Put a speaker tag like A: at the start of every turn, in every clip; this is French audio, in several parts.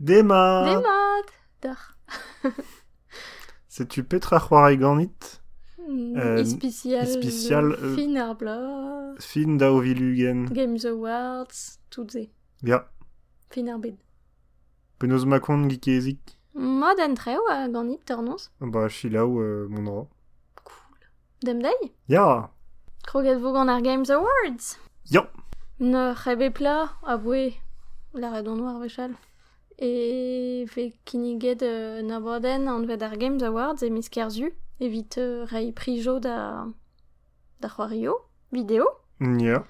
A: Dema
B: Demat Dar.
A: Sais-tu Petra c'hoari ganit Euh,
B: Ispicial.
A: ispicial, euh,
B: Fin ar bla.
A: Fin da o vilugen.
B: Games Awards. Tout ze.
A: Ya,
B: Fin ar bed.
A: penaos makon gikezik
B: Mod an treo a ganit tornoz.
A: Ba, chilaou euh, mon dra.
B: Dem dei
A: Ya
B: Kroget vog an ar Games Awards?
A: Ya
B: Ne c'hebe pla a boe la redon noir vechal. E fe kiniget euh, na boden an vet ar Games Awards e mis kerzu. Evit euh, rei prijo da da c'hoario. Video.
A: Ya.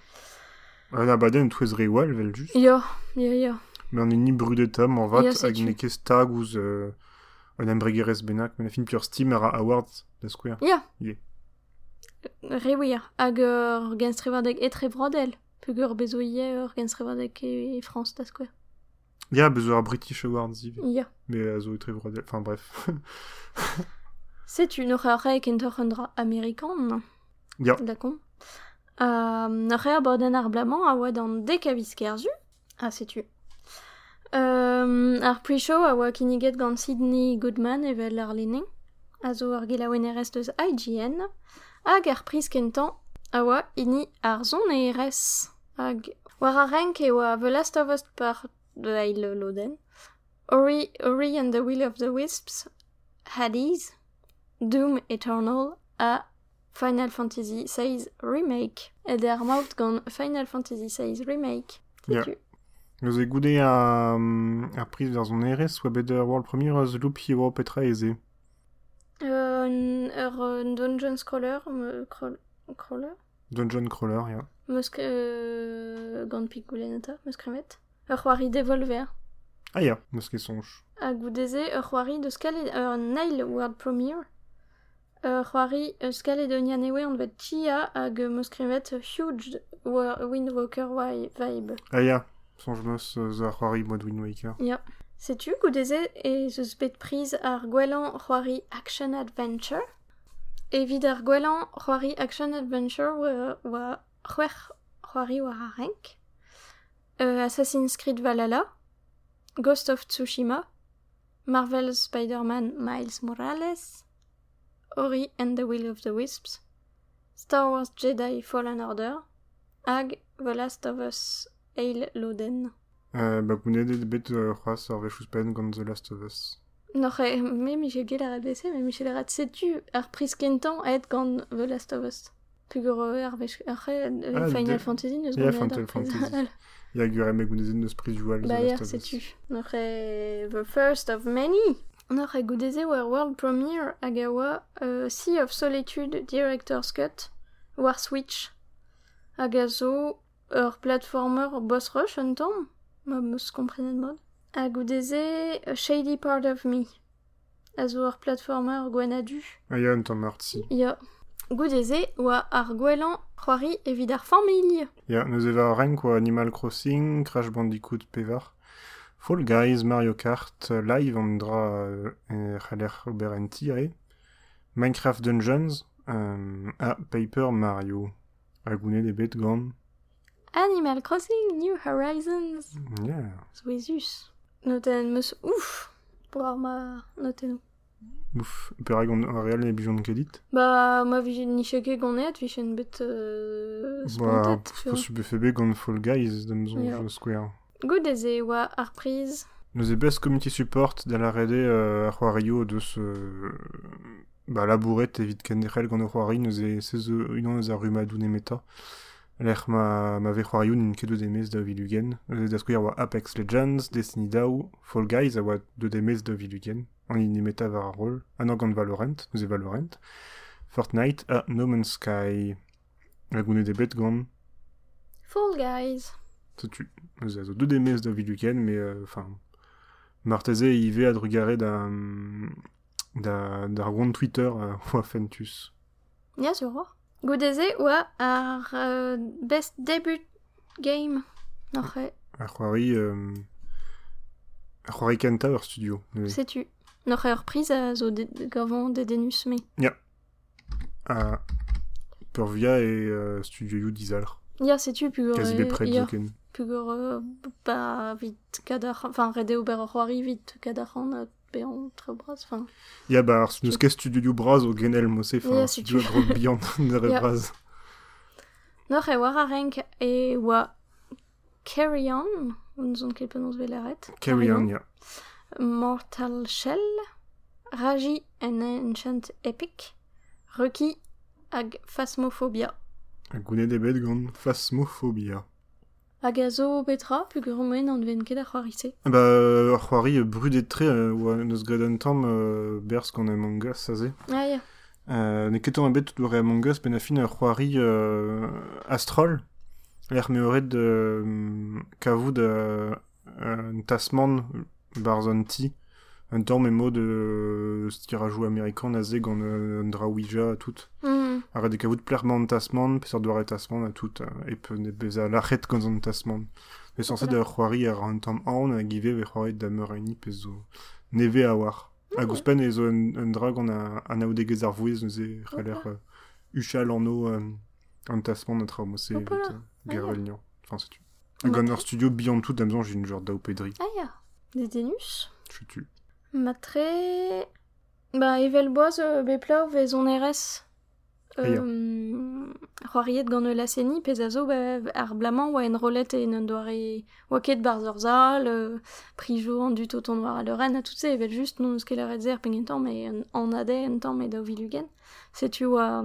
A: An abaden touez re wal vel just.
B: Ya, ya, ya.
A: Mais an ni brudet am an vat hag
B: setu.
A: ne ket stag ouz euh, an embregerez benak, men a fin pur Steam ar awards da square.
B: Ya.
A: Ye.
B: Rewir. Hag ur genstrevadeg etre brodel. Pugur bezo ie ur genstrevadeg e France da square.
A: Ya, bezo ar British Awards.
B: Ya.
A: Mais a zo vrodel. Enfin bref.
B: Setu n'oc'h ur rei kentoc'h un dra amerikan.
A: Ya.
B: D'accord. Euh, ur boden ar blamant a oa d'an dekaviz kerzu. Ah, setu. Euh, ar pre-show a oa kiniget gant Sydney Goodman evel ar lening. A zo ar gelaouen erez deus IGN. Hag ar priz kentan a oa ini ar zon erez. Hag war a renk e oa The Last of Us par de Ail Loden. Ori, Ori and the Will of the Wisps. Hades. Doom Eternal a Final Fantasy VI Remake. Et er maout gant Final Fantasy VI Remake.
A: Ya.
B: Setu.
A: Nous e goude a, a priz ver zon erez, oa bet ur world premier eus loup hivo petra eze.
B: Euh, ur euh, Dungeon Scroller, me, crawl, crawler,
A: Dungeon crawler, ya.
B: meus euh, kremet. Ur c'hoari Devolver.
A: Ah ya, neus ket sonj.
B: A goudeze ur c'hoari ur Nail World Premiere. Ur c'hoari eus Caledonian ewe an vet Chia hag meus Huge wa- Windwalker wi- vibe.
A: Ah ya, sonj meus eus ar c'hoari mod Wind Waker.
B: Ya. Setu goudeze e zeus bet priz ar gwelan c'hoari Action Adventure? Evit ar gwelan c'hoari Action Adventure oa, oa c'hwer c'hoari war a renk. Euh, Assassin's Creed Valhalla. Ghost of Tsushima. Marvel's Spider-Man Miles Morales. Ori and the Will of the Wisps. Star Wars Jedi Fallen Order. Hag The Last of Us Ail Loden.
A: Euh, ba gounet bet euh, c'hoaz ar vechous pen The Last of Us.
B: E, me Michel Gell a mais Michel a red setu ar priz kentan aet gant The Last of Us. Pugur euh, re,
A: Ah,
B: Final Fantasy
A: Ya,
B: gant
A: Final. Fantasy. Ya gure me gounet neus priz joual The
B: Ba ya,
A: Last of Us.
B: setu. Noch e The First of Many. Noch e goudeze war World Premiere hag a oa euh, Sea of Solitude Director's Cut war Switch. Hag a zo ur platformer Boss Rush un tamm. Ma meus komprenet mod. A goudeze euh, Shady Part of Me. A zo ur platformer Gwenadu.
A: Ah ya, un tamm marti.
B: Ya. Goudeze oa ar gwelan c'hoari evit ar familh.
A: Ya, neus eva renk oa Animal Crossing, Crash Bandicoot pevar. Fall Guys, Mario Kart, live an dra euh, c'haller ober en tire. Minecraft Dungeons, euh, a Paper Mario. A gounet e bet gant.
B: Animal Crossing New Horizons.
A: Ya.
B: Zoezus. Noten meus ouf. Boar ma noten.
A: Ouf, per gant ar real e bijon.
B: Ba ma vi ni cheke gonet vi chen bet euh,
A: Ba,
B: spontet. tu
A: po
B: vois.
A: super febe gant Fall Guys, dem zon
B: Ya.
A: jo square.
B: Goudeze oa ar priz.
A: Nous e best community support da la rede euh, ar c'hoario deus euh, ba labouret evit kenderel gant o c'hoari neus e sez unan eus ar emeta. Lec'h ma, ma ve c'hoarioù n'in ket deus emez da vilugen. Euh, da skouer oa Apex Legends, Destiny Daw, Fall Guys a oa deus emez da vilugen. An in emeta var ar rol. An gant Valorant, neus e Valorant. Fortnite a No Man's Sky. A gounet e bet gant
B: Fall Guys.
A: tu Eus a zo deud emez da vilugen, mais euh, enfin marteze ive ad rugare da da d'ar gont Twitter euh, oa fentus.
B: Ya sur roi. Goudeze oa ar euh, best debut game. Noch e.
A: Ar c'hoari euh, ar c'hoari kenta ur studio. Euh,
B: Setu. Noch e ur priz a zo de, gavant de denus me.
A: a pur via e euh, studio you dizalr.
B: Ya setu pugur
A: Kazi bet pred
B: ya.
A: zoken.
B: pugur euh, ba vit kadar enfin rede ober ar c'hoari vit kadaran a beon tre braz enfin
A: Ya ba, ar neus ket studio braz o genel
B: Ya,
A: enfin,
B: si tu-
A: a grog bihan da
B: Ya.
A: braz.
B: Noc'h e war a renk e oa Carry On, ket penaos veleret.
A: Carry on, ya.
B: Mortal Shell, Raji and Ancient Epic, Ruki hag Phasmophobia.
A: A gounet ebet gant phasmophobia.
B: Hag a zo betra, pugur moen an ven ket ar c'hoarise.
A: Ba, ar c'hoari euh, brudet-tre euh, oa neus gret an tamm euh, berzh gant Among Us, aze.
B: Ah ya,
A: Euh, ne keton a bet tout doare Among Us, ben a fin ar c'hoari euh, Astrol. L'er meoret de kavout euh, un tasman barz an ti. Un tamm emo de euh, stirajou amerikan a ze gant euh, un dra Ouija a tout.
B: Hmm,
A: Ar de kavout plerman tasman, peseurt doare tasman a tout. euh, E pe ne bez a lachet gant an tasman. Sanse
B: Voilà.
A: da c'hoari ar an tamm aon a give ve c'hoari da meur eni pez zo neve a war. A gouspen e zo un, un dra gant a, an aoudegez ar vouez neuze c'haller uh, uchal an o um, an tasman a tra evit uh,
B: Ah,
A: Enfin, c'est tu. Ur studio bihan tout amzan j'ai une genre
B: ah ya, des denus.
A: Je tu.
B: Matre... Ba, evel boaz euh, beplav vez on RS. Euh, c'hoariet gant eul aseni, pez a zo ar blaman oa en rolet e n'en doare oa ket barz ur zal, euh, prijo an dut o ton war a leuren, a tout se evel just non eus ket en an, an ade en tamm e da vilugen. Setu oa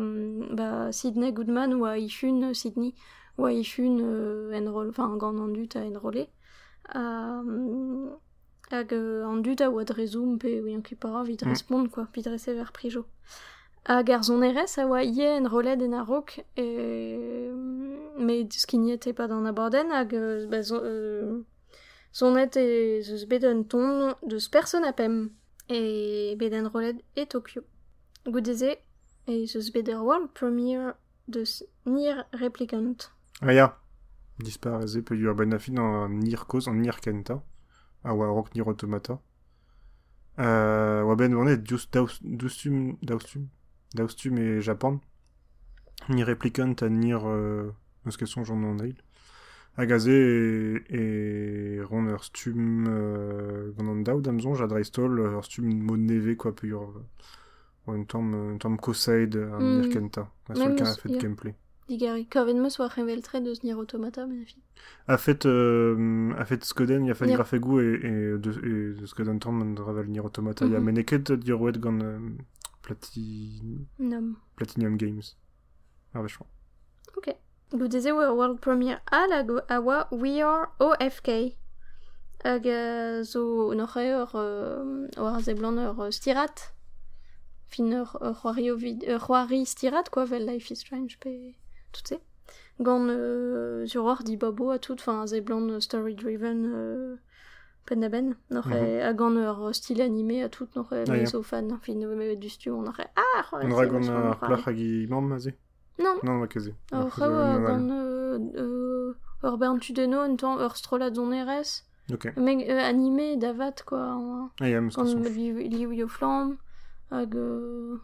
B: ba, Sidney Goodman oa ifun euh, Sydney oa ifun euh, en rol, enfin gant an dut a en rolet. Um, hag euh, an dut a oa drezoum pe oian ket para vid
A: Mm.
B: respond quoi, vid rese ver prijo. Hag ar zon erez a oa ie en rolet en ar rok, e... met skignet e pa d'an aborden hag euh, ba, zo, euh, zonet e zeus ton rolet Tokyo. Goudeze e zeus bet world premiere deus Nier Replicant.
A: Ah ya. Dispareze pe ur ben a fin an nir koz, an nir kenta. A oa rok nir automata. Euh, oa ben daustum, daustum, daustum e Japan. Ni replicant a nir, euh, eus ket sonj an an eil. Hag a ze e, e ron ur stum euh, gant an daoud amzon, ja dreistol, ur stum mod neve, quoi, pe ur... Oa un tamm, un tamm kosaid an
B: Mm.
A: nir kenta. A
B: Même
A: sol ka a fet
B: ya.
A: gameplay.
B: Digari. Oa revel tre deus Nier Automata, ben a fi.
A: A fet, euh, a fet Skoden, ya fet
B: Ya.
A: grafegou e, e, de, e de Skoden tamm an dravel Nier Automata. Ya
B: Mhm.
A: meneket dirouet gant plati...
B: Nom.
A: Platinum Games. Ah, vachement.
B: Goudeze oa world premiere a la go a oa We Are OFK. Hag zo noc'h eur euh, oar ze blant ur euh, stirat. Fin ur ur c'hoari ur stirat, quoi, vel Life is Strange pe... tout se. Gant euh, sur or di babo a tout, enfin, ze blant story-driven euh, pen da ben. Noc'h e a gant ur style animé a tout, noc'h
A: Ah,
B: fan. Fin euh, du stu. Ah, vachement
A: ar
B: c'hoari.
A: plach hag i mam, aze
B: Non,
A: Non, ma kaze.
B: Ar c'hao a gant euh, euh, ur bern tudeno un ur zon erez.
A: Ok.
B: Meg euh, animé davat quoi.
A: Ah, ya, meus
B: yo hag euh,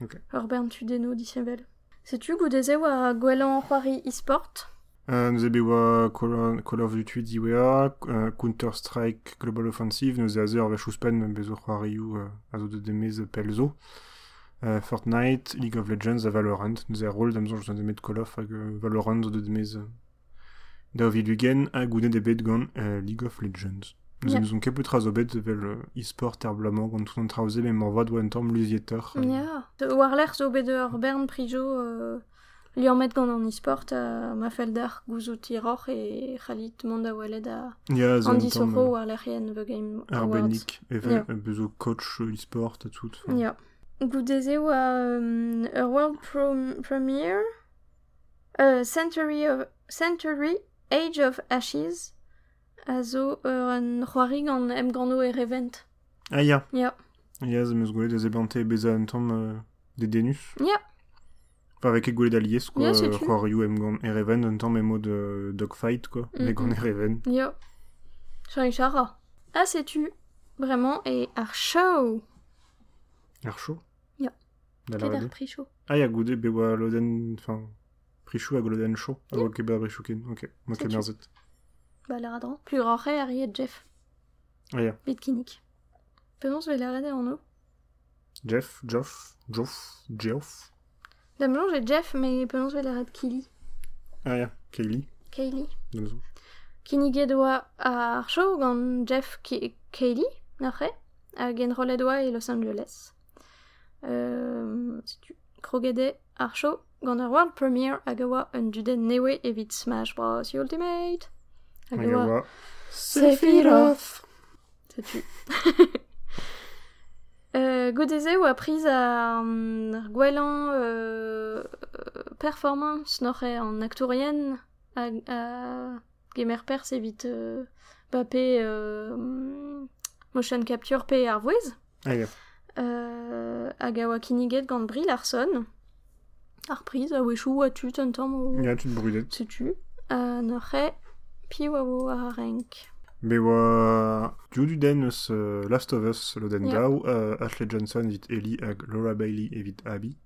A: Ok.
B: ur bern tudeno dishevel. Setu goudeze oa gwelan c'hoari e-sport.
A: Euh, nous ebe oa Call of Duty diwea, euh, Counter-Strike Global Offensive, nous ur vechuspen bezo c'hoarioù euh, a zo de demez pelzo. Euh, Fortnite, League of Legends Valorant, nous e rol d'amzon jout an demet Call of euh, Valorant de demez euh, da ovilugen a gounet ebet gant euh, League of Legends. Nous yeah. keput raz obet vel euh, e-sport er blamant gant tout an traoze mais morvad oa un tamm luzieter. euh,
B: Ya. War l'er zo bet ur bern prijo euh, li an an e-sport a ma fel d'ar gouzout tiroc'h e c'halit mont a waled a
A: Ya, zo
B: an
A: un
B: di
A: tamm,
B: soro war
A: euh,
B: Awards.
A: Arbennik, evel
B: Ya.
A: yeah. bezo coach euh, e-sport a tout.
B: Ja. Goudeze oa um, a world pro premiere uh, Century of Century Age of Ashes a zo ur an c'hoari gant em gant e revent.
A: Ah ya. Ya, ze meus gwelet ez ebante beza un tamm euh, de denus.
B: Ya.
A: Enfin, avec e gwelet alies, quoi. Yeah. C'hoarioù em gant Ereven, un tamm emo de dogfight, quoi. Mais gant Ereven.
B: Ja. Chan chara. Ah, sais-tu Vraiment, et ar show
A: Ar chaud
B: Ya.
A: Da la
B: Ket ar
A: rede.
B: pri show.
A: Ah ya, goude be oa loden... Enfin, prichou hag loden chaud. A
B: Ya.
A: oa ket ba prichou ken. Ok,
B: Setu.
A: merzet.
B: Ba la radran. Plus rare Harry et Jeff.
A: Ah, ya.
B: Bit kinnik. Penaos vel la en o.
A: Jeff, Geoff, Geoff, Geoff.
B: Da melon j'ai Jeff, mais vel la Kili.
A: Ah ya, Kaylee.
B: Kaylee.
A: da zo.
B: Kinniget oa ar show gant Jeff Ki Kaylee, n'ac'he, hag en rolet oa e Los Angeles. Euh, setu krogede ar show gant ar world premiere hag oa un duden newe evit Smash Bros Ultimate. Hag oa Sephiroth. Setu. Euh, priz a um, ar gwelan euh, performance n'oc'he an aktourien a, a gemer pers evit euh, bape euh, motion capture pe ar vouez
A: Ah ya.
B: euh, hag a oa kiniget gant Brie Larson. A wechou a tut un tamm o
A: Ya, tu te brudet.
B: setu a n'oc'he pi oa o ar renk
A: Be oa diou du den eus euh, Last of Us lo den euh, Ashley Johnson evit Ellie hag Laura Bailey evit Abby.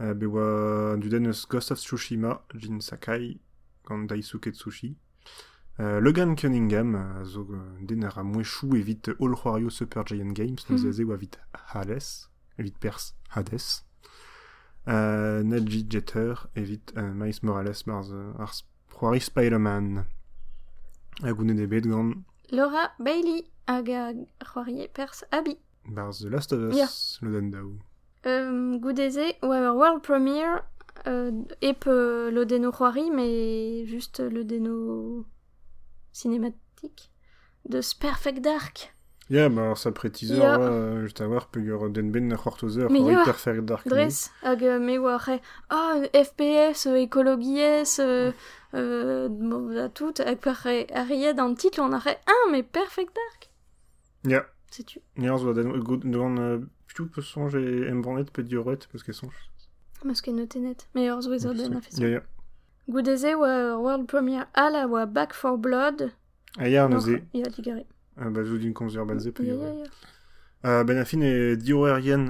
A: Euh, oa du den eus Ghost of Tsushima, Jin Sakai, gant Daisuke Tsushi. Euh, Logan Cunningham, zo euh, den ar a mouechou evit All Wario Super Giant Games, oa evit Hades, evit pers Hades. Euh, Nadji Jeter evit euh, Miles Morales euh, ar Roari Spider-Man. Hag gounet e bet gant
B: Laura Bailey hag a c'hoarie pers abi
A: Barz The Last of Us,
B: Ya.
A: le den daou.
B: Euh, ouais, world premiere, euh, ep euh, le déno c'hoari, mais juste le déno cinématique de Perfect Dark.
A: Ya, ba ar sapre teaser,
B: Ya.
A: oa, euh, just a war, pe ur den ben na c'hortozer,
B: Mais
A: c'hori
B: ya,
A: Perfect Dark.
B: Dres, hag euh, me oare, ah, FPS, euh, écologies, euh, euh, bon, da tout, hag per aried an titre, on arrête, ah, mais Perfect Dark,
A: Ya,
B: c'est tu.
A: ya, zo den, gout, devant, euh, piou peus sonj e embranet pe dioret, peus ket sonj.
B: Parce que noté net, meilleurs wizard den a fait ça.
A: Ya, ya.
B: Goudeze, ouais, world premiere, à la, ouais, Back for Blood,
A: A ya, neuze,
B: il a digéré.
A: ba zo din komz ur banze pe
B: Ya,
A: dioret.
B: ya, ya.
A: Euh, ben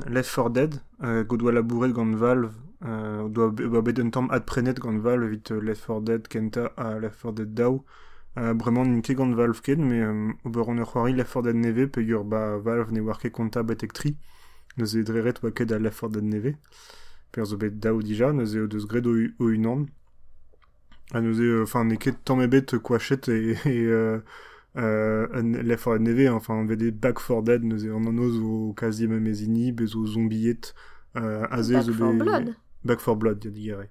A: Left 4 Dead, euh, go doa labouret gant Valve, euh, doa, doa bet un tamm ad prenet gant Valve evit euh, Left 4 Dead kenta a Left 4 Dead daou. Euh, bremañ n'in ket gant Valve ket, mais euh, ober on ur c'hoari Left 4 Dead neve pe ur ba Valve ne war ket konta betek tri, neus e dreret oa ket a Left 4 Dead neve. Per zo bet daou dija, neus e deus gred o, o unan. A neus euh, enfin, ne ket tamm ebet e, e euh, euh, Left 4 Dead neve, enfin, vede Back 4 Dead, neus e an anoz o kazi memezini, bez o zombiet, euh, aze
B: Back
A: zo
B: for
A: bet-
B: Blood.
A: Back 4 Blood, ya digare.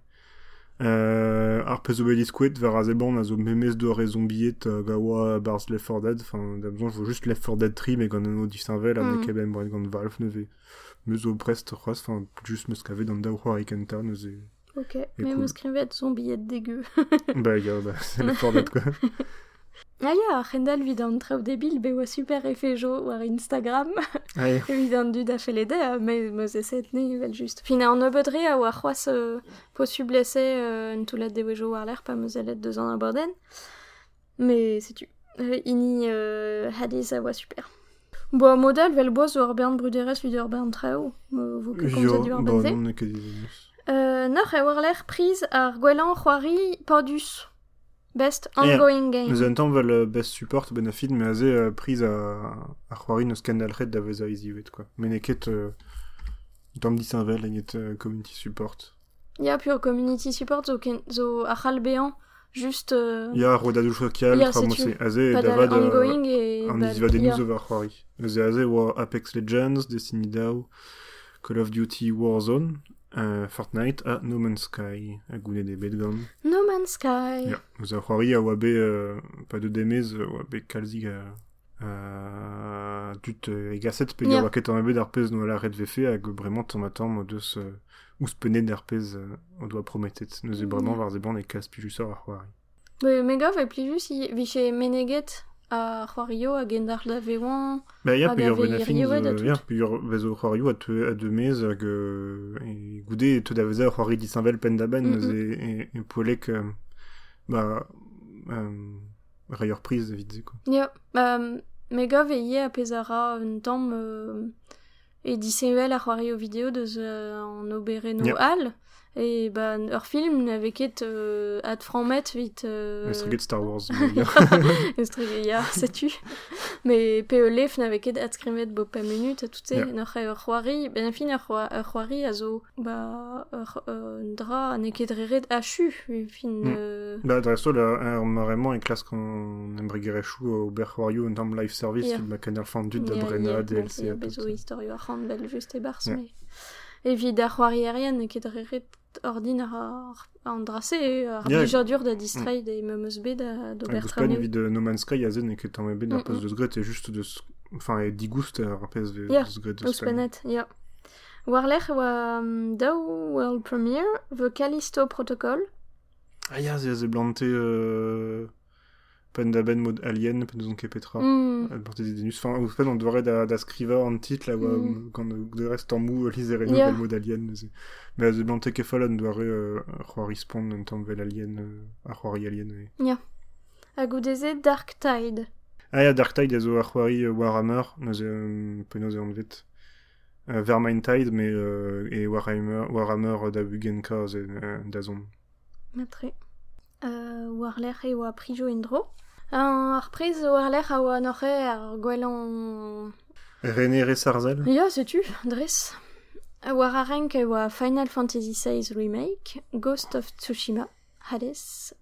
A: Euh, ar pez o bet diskouet, ver a a zo memez de re zombiet uh, gawa barz Left 4 Dead, enfin, da besoin, jo just Left 4 Dead tri, mais gant an o distinvel, a
B: Mhm.
A: ne ket ben bret gant Valve neve. Meus o prest c'hoaz, enfin, just meus kavet an daou c'hoari kenta, neus e...
B: Ok, mais
A: cool.
B: me skrivet zombie dégueu.
A: bah, ya, bah, c'est Left 4 Dead, quoi.
B: Ah ya, Rendal vid an traoù débil, be oa super effet jo war Instagram.
A: Allez.
B: Vid an dud a felede, a me meus eset ne vel just. Fin an nebeudre a c'hoaz euh, euh, un toulet de wejo war l'air pa meus elet deus an aborden. Mais c'est tu. Euh, ini euh, Hades a oa super. Bo modal vel boaz ur bern bruderez vid ur bern. Mo vo ket komzet du benze.
A: ket.
B: Euh, noc'h e war l'air priz ar gwelan c'hoari Pordus. Best ongoing game.
A: Neus an tamm vel euh, best support ben a film, mais aze euh, priz a, a c'hoari neus skandalret da vez a izivet, quoi. Mais ne ket... Euh, tamm distinvel, eget euh, community support.
B: Ya pure community support zo, ken, zo a c'hall bean just euh,
A: Ya, rodadou social,
B: Ya,
A: tra mo
B: setu.
A: se aze davad...
B: dal
A: euh,
B: ongoing e
A: An
B: bad-
A: iziva den news over c'hoari. Aze Apex Legends, Destiny DAO, Call of Duty Warzone, euh, Fortnite a No Man's Sky, a gounet bet gant.
B: No Man's Sky.
A: Ya, eus a c'hoari a oa euh, pa de demez, euh, oa be kalzig a... a dut euh, e gaset pe yeah. oa ket an ebet ar pez no red vefe hag bremañ tamm a tamm o deus euh, ouz penet ar pez euh, o doa prometet. Neus e bremañ
B: Ya.
A: war zeban e kas pijusor ar c'hoari.
B: Be, me gav e plijus i viche meneget c'hoario a gendar da
A: ben a fin,
B: rioet a
A: euh, ya,
B: tout.
A: pe ur vez o c'hoario a te a demez hag euh, e goude te da veze ar c'hoari disinvel pen da ben,
B: Mhm.
A: neus e, e, e poelek, euh, ba, euh, reier priz evit ze, quoi.
B: Ya, um, me gav e a pezara un tamm e disevel a c'hoario video deus an obere no
A: Ya.
B: Et bah, ur film n'avait ket euh, ad franmet vite. Euh...
A: Star Wars.
B: Ya, sais-tu. Mais pe lef n'avait ket ad skrimet bo pa minute, tout ça, c'hoari, ben fin ur c'hoa- ur c'hoari a zo, bah, ur euh, dra ne ket reret achu, fin.
A: La, e klas qu'on embregere chou au berchoario en tam live service, ma da
B: Ya,
A: brena, DLC,
B: ya
A: a
B: bezo historio ar c'hant bel just e bars,
A: Yeah.
B: mais... Evit ar c'hoari erien ne ket reret ordin ar, ar drase, ar
A: Yeah.
B: blijadur da distreid e memeus bet da
A: vid No Man's Sky, a zen, ket ebet
B: Mm,
A: ar post deus gret, e just deus, enfin, e digoust ar PSV
B: Yeah,
A: deus gret
B: Eus penet, ya. Warlech oa um, daou world premiere, the Callisto Protocol.
A: Ah, ya, ze blante, euh, pen da ben mod alien, pen deus an ket petra.
B: Mm.
A: Des denus. Enfin, ouz pen on doare da, da skriva an tit, la oa,
B: Mm.
A: quand de reste en mou, lise reno
B: Yeah.
A: vel mod alien. Mais a ze blante ket fall an doare euh, c'hoari spawn un tamm vel alien, euh, ar c'hoari alien, ouais.
B: Hag ou deze Dark Tide.
A: Ah ya, Dark Tide, a zo ar c'hoari euh, Warhammer, neuze, euh, penaos e an vet. Euh, Vermine Tide, mais euh, e Warhammer, Warhammer euh, da Bugenka euh, da zon.
B: Matre. Uh, Warlech e oa prijo indro. An ar prez Warlech a oa noche ar gwelan...
A: René Ressarzel
B: Ya, sais-tu, Dres. War a renk e oa Final Fantasy VI Remake, Ghost of Tsushima, Hades,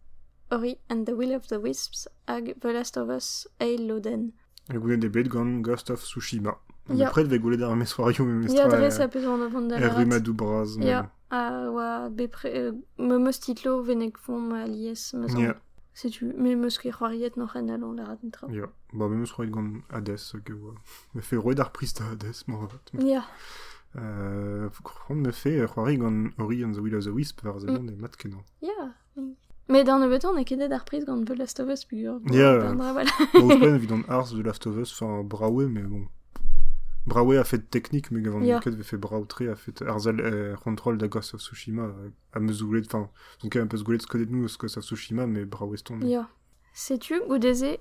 B: Ori and the Will of the Wisps, hag The Last of Us, Eil Loden.
A: E goulet de bet gant Ghost of Tsushima.
B: Ya.
A: Depred ve goulet ar meswario me
B: Ya,
A: mestra
B: Dres a peus an avon da
A: e rumadou braz. mais-
B: Ya, a oa bepre euh, me meus titlo venek fon ma lies me
A: zan.
B: Yeah. Setu, me meus ket c'hoariet n'o c'han alon la rat netra.
A: Ya, ba me meus c'hoariet gant Hades, ke oa. Me fe roed ar prist a Hades, mor avat.
B: Ya.
A: Yeah. Me fe c'hoariet gant Ori and the Will of the Wisp var zenon mm. e mat kenan.
B: Ya, yeah. Me d'an dans beton, on a qu'aidé d'arprise gant The Last of Us,
A: puis...
B: Yeah. Voilà.
A: Bon, je pas, évidemment, Ars, The Last of Us, enfin, Brawe, mais bon. Brawe a fet technik, me gavant
B: Ya.
A: yeah. ve fe Brautre, a fet Arzal euh, control da Ghost of Tsushima, euh, a goulet, enfin, donc un peu goulet skodet nous, Ghost of Tsushima, mais Brawe ston.
B: Ya. Sais-tu, goudeze,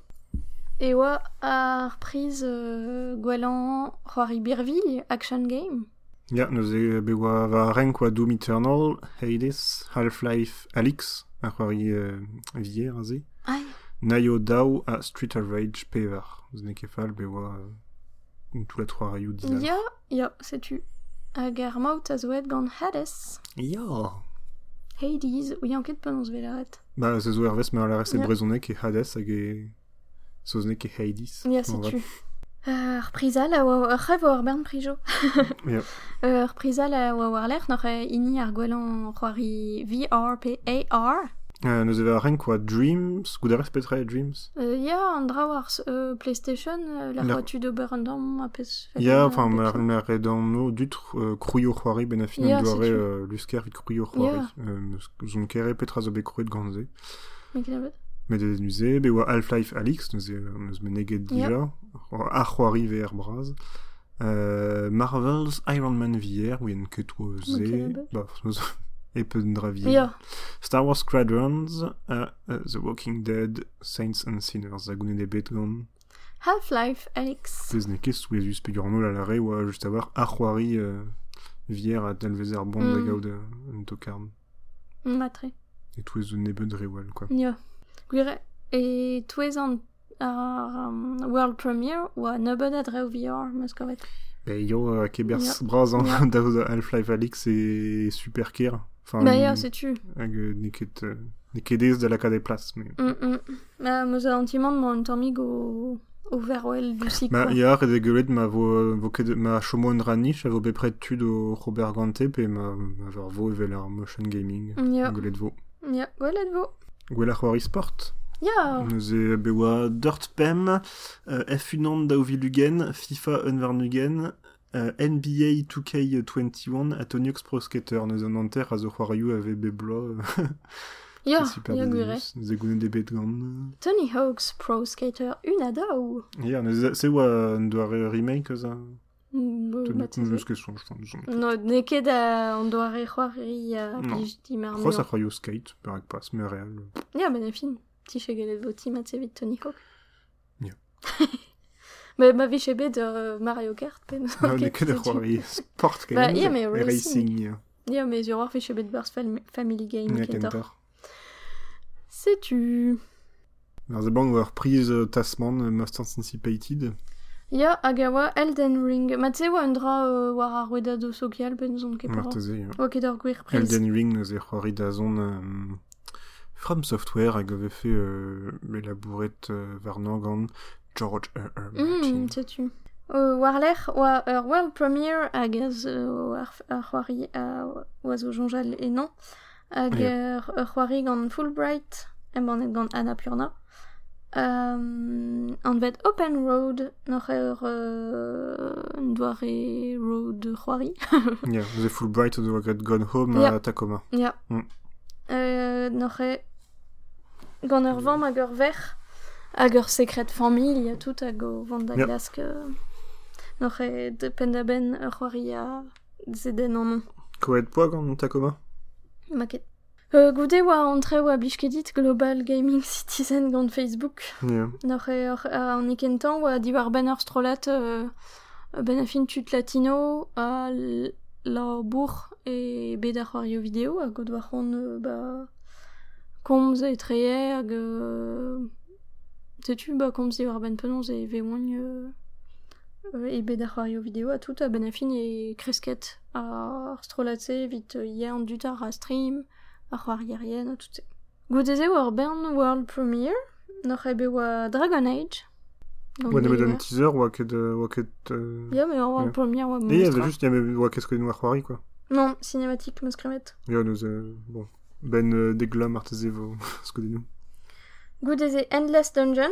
B: e oa ar priz euh, gwelan c'hoari Birville, Action Game?
A: Ja, neus e be oa va renk Doom Eternal, Hades, Half-Life Alyx, ar c'hoari euh, vier a ze.
B: Ai.
A: Naio Dao a Street of Rage pevar. Eus ne ket fall be oa euh, tout la trois rayou dina.
B: Ya, ya, sais-tu. Hag ar maout a zoet gant Hades.
A: Ya.
B: Hades, oui, an ket penons velaret.
A: Ba, se zo ervez, me ala reste
B: Ja.
A: brezonek e Hades hag e... Soznek e Hades.
B: Ya,
A: Bon,
B: sais-tu. Euh, ar prizal a oa ar c'hev oa ar bern prijo. Euh, ar prizal a oa war lec'h n'oc'h e ini ar gwelan c'hoari VR pe AR.
A: Nous avons rien quoi Dreams ou Goudares petra Dreams.
B: Euh, Ya an dra war euh, PlayStation euh, la
A: la...
B: tu do berandam apes
A: Ya enfin mer mer redam no dut euh, crouillo khoari
B: benafin
A: yeah, doare euh, lusker vit crouillo khoari
B: yeah.
A: euh, zon kere petra zo be crouet ganze.
B: Mais qu'est-ce
A: met des musées, be oa Half-Life Alix, nous nous me neget dija, a c'hoari ve braz. Marvel's Iron Man VR, oui en ket oa ze, bah, e VR.
B: Ya,
A: Star Wars Squadrons, uh, uh, The Walking Dead, Saints and Sinners, a gounet de bet gant,
B: Half-Life Alyx.
A: pez ne ket sou ezus pe gurno la lare, oa just a war ar c'hoari euh, VR a talvezer bon
B: Mm.
A: da gaout euh, tokarn.
B: Matre.
A: Et tout ez un nebet rewal, quoi.
B: Ya. Gwire, e touez an ar um, world premiere oa nebeud a dreo VR, meus kovet.
A: Be yo, a kebers
B: Ja.
A: braz an
B: Ja.
A: da ouz Half-Life Alyx e super ker. Enfin,
B: Ba ya, sais-tu.
A: hag euh, ne ket, euh, ez da la ka de plas, mais...
B: Mm, mm. Ma, meus a antimant mo un tammig o, o verwell du sik,
A: Ma
B: quoi.
A: ya, gwelet ma vo, vo ket, ma chomo un ranich, a vo bepret tud o Robert Gante, pe ma, ma ver vo evel ar motion gaming.
B: Ya,
A: Gwelet vo.
B: ya, gwelet vo.
A: Gwell ar c'hoari sport.
B: Ya,
A: Neus e be oa Dirt Pem, euh, F1 an lugen, FIFA unvarnugen, euh, NBA 2K21 a Toniox Pro Skater. Neus an anter a zo c'hoarioù ave be blo.
B: ya,
A: super
B: ya gwire.
A: deus. Neus e gounet de bet gant.
B: Tony Hawk's Pro Skater un a daou.
A: Ya, neus a- se un doare remake a... Tony pense.
B: No, ne ket a an doare c'hoari a blij di mar
A: C'hoaz a c'hoarioù skate, perak pas, me real.
B: Ya, ben a fin. Ti mat sevit Tony Hawk.
A: Ya.
B: Ma, ma vi bet uh, Mario Kart pen.
A: Non,
B: Ok,
A: ne ket a
B: sais-tu.
A: c'hoari sport
B: Bah,
A: e
B: racing.
A: racing.
B: mais sur war fiche bet bars fam- Family Game
A: Ja.
B: Sais-tu?
A: Bank war priz euh, Tasman euh, Most Anticipated.
B: Ya, agawa Elden Ring. Ma tse oa un dra euh, war ar wedado social ben zon ket
A: ja.
B: Oa gwir priz.
A: Elden Ring neuze c'hoari da zon euh, From Software hag ave fait euh, labouret euh, George R. R. Martin.
B: Hmm, sais-tu euh, War l'er, oa ur world premiere hag az euh, ar, ar c'hoari a oazo jonjal e non. Hag ur, c'hoari gant Fulbright, em bannet gant Annapurna. Um, an vet Open Road, noch ur euh, doare road c'hoari.
A: Ja, neuze Fulbright o gat Gone Home
B: Ja.
A: a Tacoma.
B: Ja.
A: Mm.
B: Euh, noch gant ur vamm hag ur hag ur sekret famille a tout hag o vant da glask n'oc'h e de pendaben ur c'hoari a zeden an.
A: Koet poa gant ta
B: koma Ma ket. Euh, goude oa an tre oa blishkedit Global Gaming Citizen gant Facebook.
A: Yeah.
B: N'oc'h e an ikentan oa diwar ben ur strolat euh, ben afin tut latino a la bourg e bet ar c'hoario video hag o doa c'hon euh, ba komz e treer hag... Euh, setu ba komz diwar ben penonz e veoñ euh, euh, e bet ar c'hoario vidéo a tout a ben a fin e kresket ar strolat-se evit euh, hier an dut ar a stream ar c'hoarierien a tout se. Goudeze war Bern World Premiere noch ebe oa Dragon Age. Gant
A: Oa nemet
B: l'univers.
A: un teaser oa ket... ket...
B: Ya, mais World. Premiere oa
A: Et il y avait juste, il y avait oa kesko noir c'hoari, quoi.
B: Non, cinématique, me skremet.
A: Ja, neuze... Bon. Ben deglam ar teze skodenou.
B: Goudeze Endless Dungeon.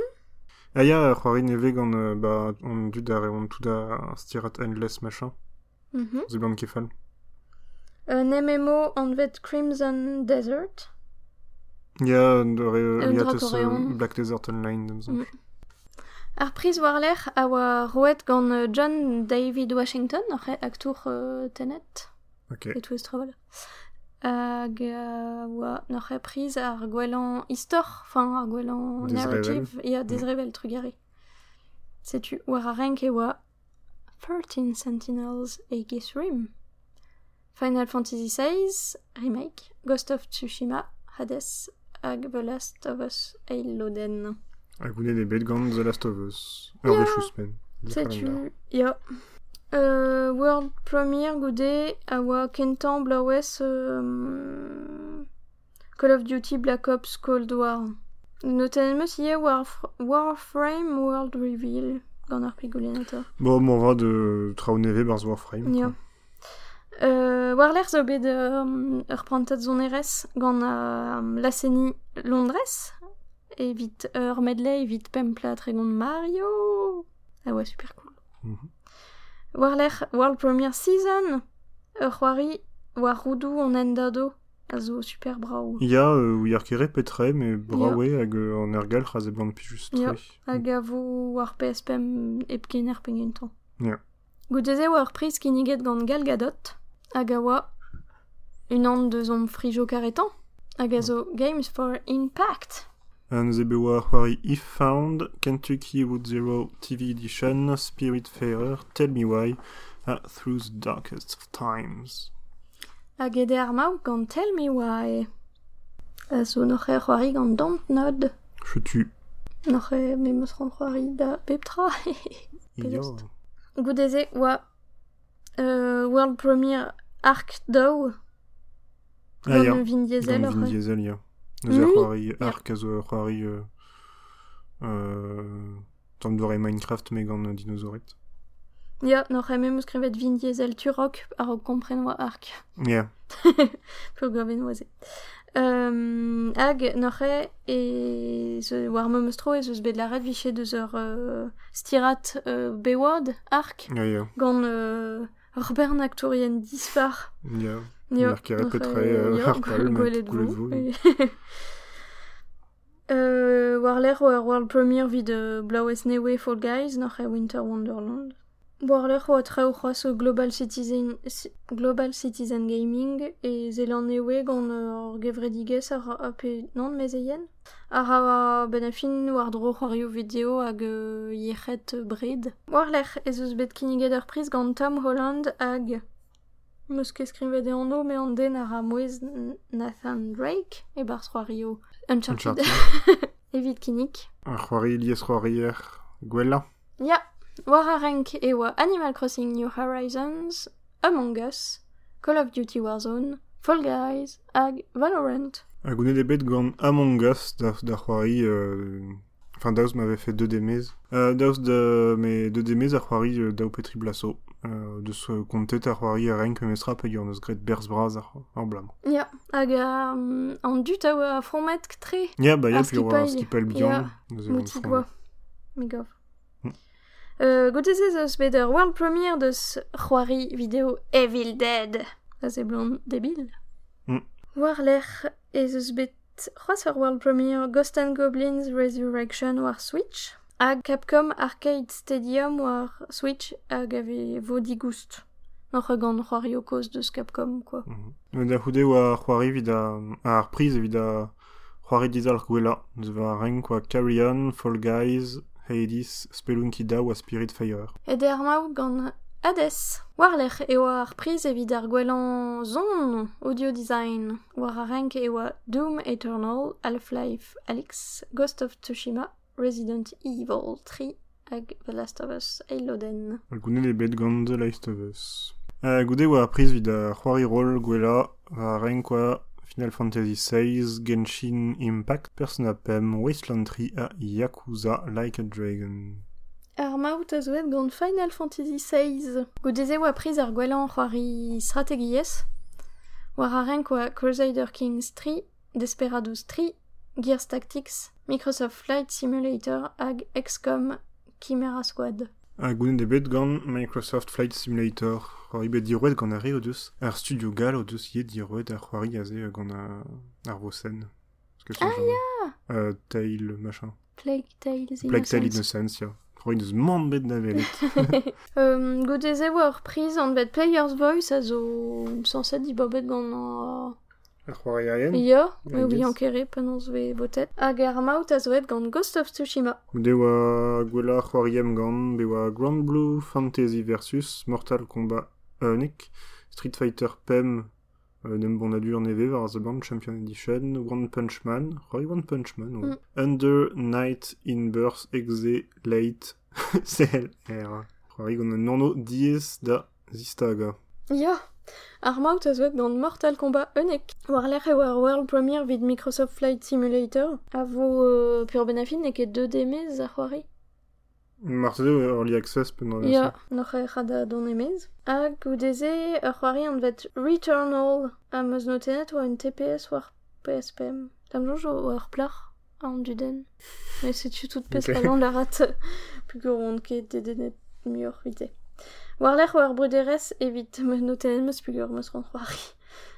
A: Ya, ar c'hoari neve gant... euh, ba, on dud ar on tout da stirat endless machin. Ze blant kefal.
B: Un MMO an vet Crimson Desert.
A: Ya, d'ar
B: Un
A: euh,
B: dra
A: liates
B: korean.
A: euh, Black Desert Online, dem
B: Mm. Ar priz war a oa roet gant euh, John David Washington, noch e aktour euh, Tenet.
A: Ok.
B: et. Hag euh, oa noch e priz ar gwelan istor, enfin ar
A: Des
B: narrative, ya des revel trugare. Setu war a renk e oa 13 Sentinels Aegis Rim. Final Fantasy VI, Remake, Ghost of Tsushima, Hades, hag The Last of Us Eiloden.
A: A gounet ne bet gant The Last of Us. Ur
B: Ya.
A: vechous men.
B: Setu, ya. Euh, World Premiere goude a oa kentan blawes euh, Call of Duty Black Ops Cold War. Noten meus ie Warf Warframe World Reveal gant ar pigouleneta.
A: Bon, m'en va de Trao neve barz Warframe.
B: Ya. Euh, war l'er zo bet euh, ur prantat zon erez gant euh, laseni Londres evit ur medley evit pemplat gant Mario. Ah ouais, super cool.
A: Mhm.
B: L'er World Premiere Season ur c'hoari war roudou an endado a zo super brao.
A: Ya, euh, ou yar kere petre, mais brawe hag an ergal c'haze blant pi just.
B: Ya. Hag a vo war PSPM ep ken er pengenton.
A: Ya.
B: Goudeze war priz kiniget gant Gal Gadot hag a oa un an frijo karetan hag a zo Games for Impact.
A: Neuze bewa c'hoari If Found, Kentucky Wood Zero TV Edition, Spiritfarer, Tell Me Why, a Through the Darkest of Times.
B: Hag ede ar maou gant Tell Me Why. A zo noc'h e c'hoari gant Don't
A: Nod. Chetu.
B: Noc'h e me meus ran c'hoari da
A: peptra.
B: Pedost. Goud eze oa uh, world premiere arc Dow.
A: Ah, ya.
B: Gant vin diesel.
A: Gant vin diesel, ya. Neuze
B: ar
A: c'hoari, ar kazo c'hoari tamm dore Minecraft meg an dinosauret.
B: Ya, n'oc'h me eus krevet vin diesel turok ar o kompren oa arc.
A: Ya.
B: Pur gaven oaze. Um, hag n'oc'h e ze war me meustro e zeus bet laret viche deus ur uh, stirat uh, bewad.
A: Ya, ya.
B: Gant uh, ur bern aktorien dispar.
A: Ya. Yeah. Jo.
B: Ur ket
A: petre ar pal,
B: gwelet vous. Euh, war l'er war world premiere vid de Blaues Newe Fall Guys nach Winter Wonderland. War l'er war trao c'hoaz o Global Citizen, Global Citizen Gaming e zelan Newe gant ur gevredigez ar ape mez eien. Ar a ben afin war dro c'hoario video hag uh, yechet bred. War l'er ez eus bet kiniget ur priz gant Tom Holland hag Meus ket skrivet en o, me ar amouez Nathan Drake, e bar Rio Uncharted.
A: Uncharted.
B: Evit kinnik.
A: Ar c'hoari c'hoarier gwella.
B: Ya, war a renk e oa Animal Crossing New Horizons, Among Us, Call of Duty Warzone, Fall Guys, hag Valorant.
A: A gounet ebet gant Among Us da, da c'hoari... Euh... Enfin, Daouz m'avait fait deux démez. Euh, Daouz de... Mais deux démez ar c'hoari euh, daou petri blaso. Euh, de ce kontet ar c'hoari a renk mestra pe gant eus gret berz braz ar, ar blam.
B: Ya, hag um, an dut a oa fromet tre,
A: Ya, ba ya, puis oa
B: skipal
A: bihan.
B: Ya. Me gav.
A: Mm.
B: Euh, Goteze eus bet ur world premiere deus c'hoari video Evil Dead. Da ze blon debil.
A: Mm.
B: War l'er ez eus bet c'hoaz ur world premiere Ghost and Goblins Resurrection war Switch. Hag Capcom Arcade Stadium war Switch hag ave vo digoust. N'oc'h gant c'hoari o koz deus Capcom, quoi.
A: Mhm. Da houde oa c'hoari vid a... a ar priz evit a c'hoari dizal gwella. Deus va renk oa Carry On, Fall Guys, Hades, Spelunky Da oa Spirit Fire.
B: Et der maout gant Hades. War l'er e oa ar priz evit ar gwelan zon audio design. War a renk e oa Doom Eternal, Half-Life Alyx, Ghost of Tsushima, Resident Evil 3 hag The Last of Us Eiloden.
A: Al gounet le gant The Last of Us. Uh, goude oa apriz vid a c'hoari roll gwella a ren kwa Final Fantasy VI, Genshin Impact, Persona Pem, Wasteland 3 a Yakuza Like a Dragon.
B: Ar maout a zoet gant Final Fantasy VI. Goudeze oa priz ar gwella an c'hoari strategiez, war a ren kwa Crusader Kings 3, Desperados 3, Gears Tactics, Microsoft Flight Simulator hag XCOM Chimera Squad.
A: A gounet ebet gant Microsoft Flight Simulator. C'hoari bet dirouet gant ar re o deus. Ar studio gal o deus ye dirouet ar c'hoari a ze gant a, ar vosen. Ah ya euh, Tail, machin.
B: Plague Tales
A: Plague Tale
B: Innocence.
A: Innocence, ya. C'hoari deus mant bet da velet.
B: um, Godeze oa ur priz an bet Player's Voice a zo sanset di bobet gant a...
A: Ar c'hoari a en.
B: Ya,
A: I
B: me an kere penons ve votet. Hag ar maout a zoet gant Ghost of Tsushima.
A: Oa gwella c'hoariem gant, be oa Grand Blue Fantasy versus Mortal Kombat Unique, Street Fighter Pem, euh, bon adur neve war The Band Champion Edition, One Punch Man, Roy One Punch Man, ouais.
B: Mm.
A: Under Night in Birth Exe Late CLR. C'hoari gant an nono diez da zistaga.
B: Ya, ar maout a zoet gant Mortal Kombat Unik. War l'er e war world premiere vid Microsoft Flight Simulator. A vo uh, pur benafin ne ket 2 demez ar c'hoari.
A: Martede Early Access pen an
B: Ya, noch e c'hada don emez. Hag goudeze ar c'hoari an vet Returnal a meus notenet oa un TPS war PSPM. Tam jo o ar plar an duden. Mais setu tout pes
A: Ok.
B: okay. la rat plus que ronde ket dedenet miur vite. War-lec'h war breuderez evit notenn eus peogwir meus gant c'hoari.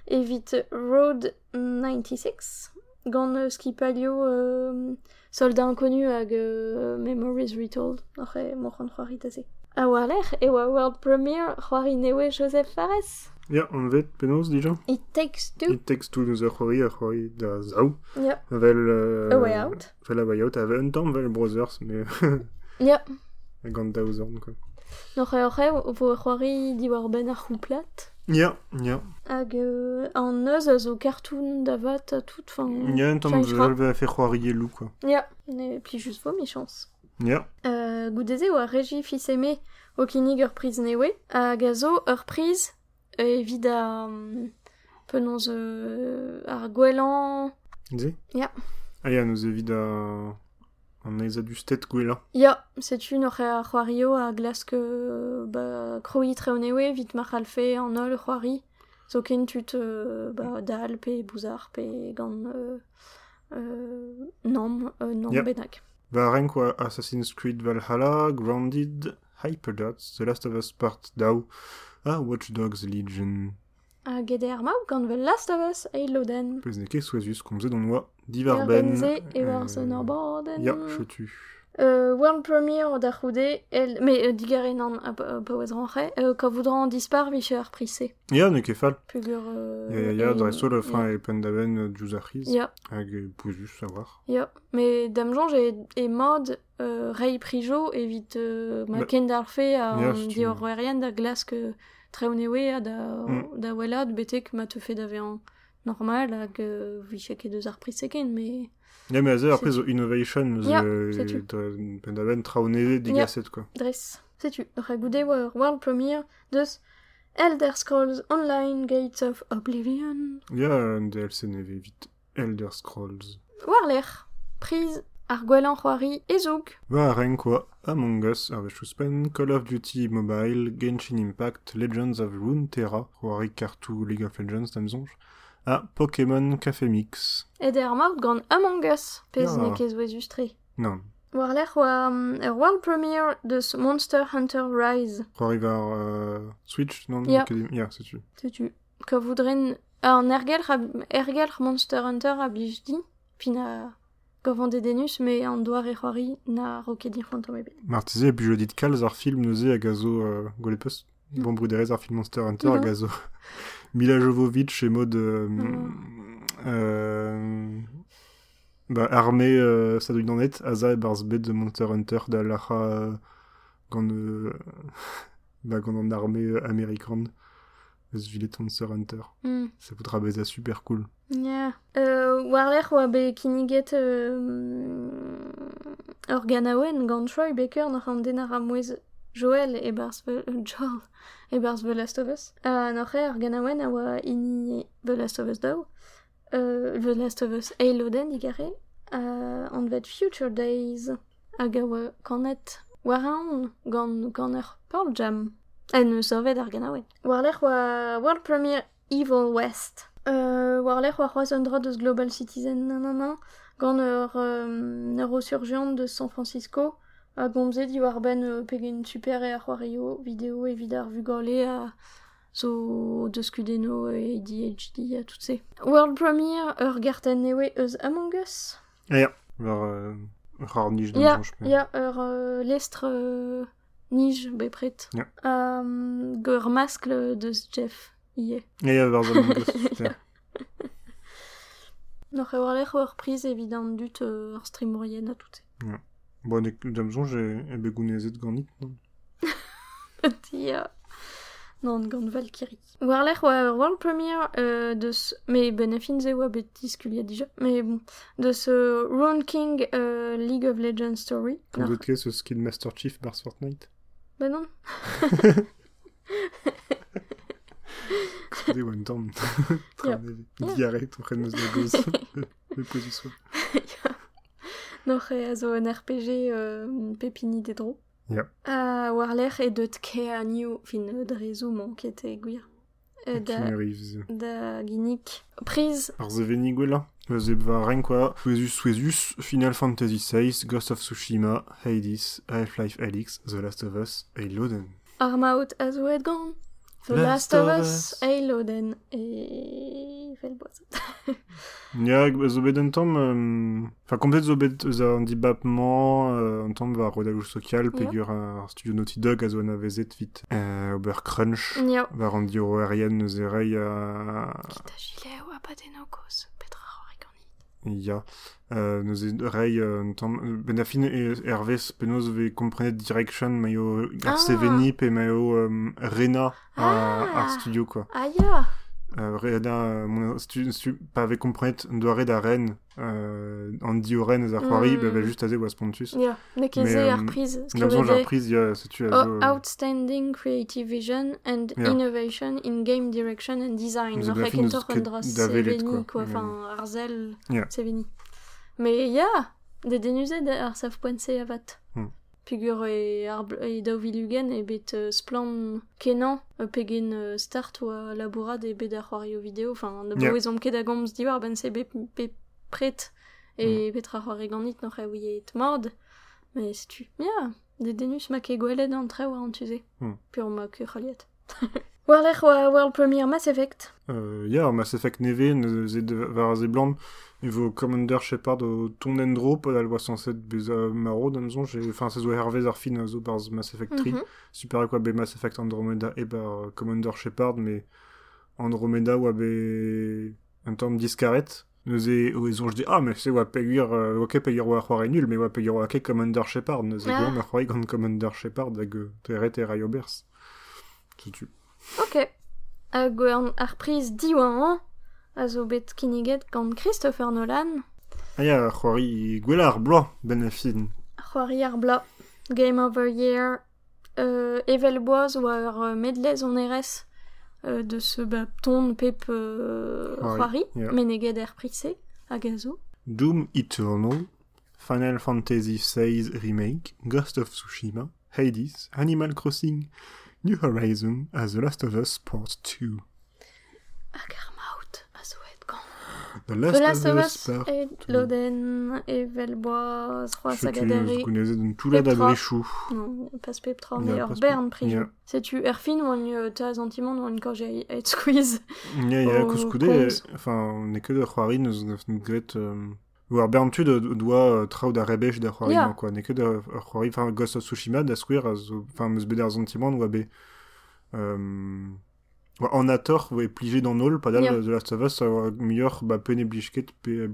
B: Evit Road 96, gant euh, skipalio euh, soldat inconnu hag euh, Memories Retold, arre mor c'hoant c'hoari taze. A war-lec'h e oa world premiere c'hoari newe Joseph Fares.
A: Ya, yeah, an vet penaos dija
B: It takes two.
A: It takes two neus ur c'hoari ar c'hoari da zao.
B: Ya. Yeah.
A: Vel... Euh,
B: a way out.
A: Vel a way out, a un tamm vel brothers, mais
B: ya. yeah.
A: Gant daouzorn, quoi.
B: Noch e oc'he vo c'hoari di war ben ar c'houplat.
A: Ya, ya.
B: Hag euh, an eus a zo cartoon davat a tout, fin...
A: Ya, un tamm a fait c'hoari elou, quoi.
B: Ya. Ne pli just vo mi chans.
A: Ya.
B: Euh, goudeze oa regi fils aimé o kinig ur priz newe. Hag a zo ur priz evit a... Um, penons euh, ar gwelan...
A: Ze?
B: Ya.
A: Ah ya, neus evit a... An eiz a du stet gwella.
B: Ya, setu n'oc'h ar c'hoario a glas que ba, kroit re newe vit mar alfe an ol c'hoari. Zo ken tut euh, ba, dal pe bouzar pe gant euh, euh, nom, euh, nom
A: Ya.
B: bennak.
A: Va renk oa Assassin's Creed Valhalla, Grounded, Hyperdots, The Last of Us Part Dow, ah, Watch Dogs Legion.
B: A gede ar maou gant The Last of Us e loden.
A: Pez neke soazus komzet on oa divar ben.
B: Erbenze e war
A: euh,
B: son ar borden.
A: Ya, chetu.
B: Euh, world premiere da c'houde, el... Mais euh, digaren an a euh, ka voudran dispar vi ar prise.
A: Ya, ne ket fall.
B: Pugur... Euh,
A: Ya, ya, dre sol e euh, ar c'hiz.
B: Ya,
A: Hag e pouzus, a war.
B: ya. Mais dam e, e mod euh, rei prijo evit euh, ma
A: Ba-
B: ken d'ar fe a da glas que treonewe a da,
A: Mm.
B: da welad betek ma te fe d'ave an normal hag euh, vi cheke deus ar prise ken, mais...
A: Ya, me aze, après, Innovation, ze
B: c'est-tu.
A: dre pendaven traoneve digaset, quoi.
B: Dres, sais-tu, goude war world premiere deus Elder Scrolls Online Gates of Oblivion.
A: Ya, un DLC neve vite. Elder Scrolls.
B: War l'er, prise ar gwelan c'hoari e zoug.
A: Va ren quoi, Among Us, ar vechuspen, Call of Duty Mobile, Genshin Impact, Legends of Runeterra, roari kartou League of Legends tamzonj, a Pokémon Café Mix.
B: Et er maout gant Among Us, pez
A: Ya.
B: ne ket zo ustre.
A: Non,
B: War l'er oa um, ur world premiere deus Monster Hunter Rise.
A: roari var euh, Switch, non
B: Ya.
A: Academy- Ya, sais-tu.
B: Sais-tu, ka voudren... An ergel, ergel Monster Hunter a blij di, a denus, me an doar e na roket dir fantom ebe.
A: Martize, et puis je dis de calz ar film neuze a gazo euh, golepus.
B: Mm.
A: Bon bruderez ar film Monster Hunter a
B: Mhm.
A: gazo. Mila Jovovich et mode... Euh,
B: Mm.
A: euh, bah, armée, euh, ça doit en être, Aza et Barsbed de Monster Hunter d'Alaha euh, gant, euh, bah, gant en armée euh, américaine. Vilet Monster Hunter.
B: Hmm.
A: Ça voudra baiser super cool.
B: Ya. Euh, Warler oa be kiniget euh, ur ganaouen gant Troy Baker n'ar an den ar amouez Joel e barz ve... euh, Joel e barz be Last of Us. Uh, n'ar re ur ganaouen a oa ini be Last of Us dao. Euh, be Last of Us Eiloden digare. Uh, an vet Future Days hag a oa kanet war an gant gant ur Pearl Jam. En eus ovet ar ganaouen. Warler oa World Premiere Evil West. Euh, war l'er war c'hoazh Global Citizen nanana, gant ur euh, de San Francisco, a gomze di war ben euh, pegen super e ar c'hoario, vidéo evit ar vugale a zo deus kudeno e ADHD a tout se. World Premiere ur garten newe eus Among Us.
A: Ya, var euh, rar niche dans
B: Ya, ur euh, lestre euh, nij bepret.
A: Ya.
B: Um, gur maskle deus Jeff. Ie.
A: Ya, ya, var Among Us, putain.
B: Noch e war l'er ur prise evident euh, ar stream moyen a tout se.
A: Bon, nek damzon, j'ai ebegounezet ganit, non
B: Tia. Non, gant Valkyrie. War l'er oa ur world premiere euh, deus... Me ben a fin ze oa bet diskulia dija. Me bon. Deus euh, Rune King euh, League of Legends Story. Noch-
A: d'autres cas, ce Skin Master Chief bars Fortnite.
B: Ben non.
A: Excusez, one time. De position.
B: Noch e zo un RPG euh, pepini dedro.
A: Ja.
B: A war l'er e deut ke a new fin euh, e. Euh, da, da ginnik. Prise.
A: Suezus, Suezus, Final Fantasy VI, Ghost of Tsushima, Hades, Half-Life Alyx, The Last of Us, et Loden.
B: Armaout a zo et gant. The Last, of Us, Eiloden e... Velboaz.
A: Ya, zo bet un tamm... euh, Enfin, komplet zo bet eus an dibapman, euh, tamm ar studio Naughty Dog a zo an avezet vit. Euh, Ober Crunch,
B: Ja.
A: va an eus erei a...
B: Gile. Petra.
A: Euh, neus erei euh, un tamm... Ben a fin e Hervé penaos ve direction maio ar
B: Ah.
A: pe maio euh, Rena a,
B: Ah.
A: ar studio, quoi.
B: Ah ya.
A: Euh, Rena, euh, mon stu, stu, pa ve komprenet un doare da ren, euh, an dio ren eus ar c'hoari,
B: Mm.
A: ba va just aze oa spontus.
B: Ya. Ne ket
A: Mais,
B: ze
A: euh,
B: ar prise.
A: Nam zon jar priz, ya, setu a zo...
B: O- outstanding creative vision and innovation in game direction and design.
A: Velet,
B: seveni,
A: quoi.
B: Enfin, ar zel
A: Ja.
B: Mais ya, de denuzet ar saf poense avat.
A: Hmm.
B: Pugur e, ar, e daou vilugen e bet euh, splan kenan e pegen euh, start oa labourad e bet ar c'hoario video. Enfin, ne
A: Ja.
B: bo ezom ket a gomz diwar ben se bet pe pret e petra c'hoari ganit noch e ouiet mord. Mais setu, ya, de denus ma ke gwelet an tre war an tuze.
A: Hmm.
B: Pur ma ke c'haliet. War l'ech oa world premiere Mass Effect.
A: Euh, ya, ar Mass Effect neve, neuze de- var ze blant, Et vos Commander Shepard au ton endro, la loi 107 beza maro, d'Amazon, j'ai, enfin, c'est zo Hervé Zarfin, zo par Mass Effect 3.
B: Mhm.
A: Super quoi, be Mass Effect Andromeda et par Commander Shepard, mais Andromeda ou be un temps discaret. Nous où ils ont, je dis, ah, mais c'est, ouais, payer, euh, ok, payer à est nul, mais payer Commander Shepard, nous est,
B: Ah.
A: bon, mais croyez grand Commander Shepard, avec, terre et Rayobers. C'est tu.
B: Ok. Ar priz diwan a zo bet kiniget gant Christopher Nolan,
A: Ah, ya, croyez, Gwelar, blanc, ben
B: c'hoari ar Game Over Year, euh, evel boaz war euh, medlez on euh, de ce ba, ton pep euh,
A: C'hoari,
B: c'hoari, er prise, a zo.
A: Doom Eternal, Final Fantasy VI Remake, Ghost of Tsushima, Hades, Animal Crossing, New Horizon, as The Last of Us Part 2.
B: Hag ar maout a zo et gant.
A: The
B: The
A: Last, of Us Part
B: et Loden,
A: Je tu connaissais la
B: Petra.
A: d'abrichou.
B: Non, pas
A: Ja,
B: mais bern prijo.
A: Ja.
B: Sais-tu, er fin oan euh, ta sentiment oan quand j'ai et squeeze.
A: Ja, ja,
B: Konz.
A: enfin, on est que de nous gret, euh, ou bern tu de doa trao da non, quoi, on est que de enfin, Ghost of Tsushima, da enfin, meus beder sentiment, ou abe, euh, en ator, ouais, pligé dans Nol, pas
B: Ja.
A: d'al, The Last of Us, euh, meilleur, bah, pene blichket, pe.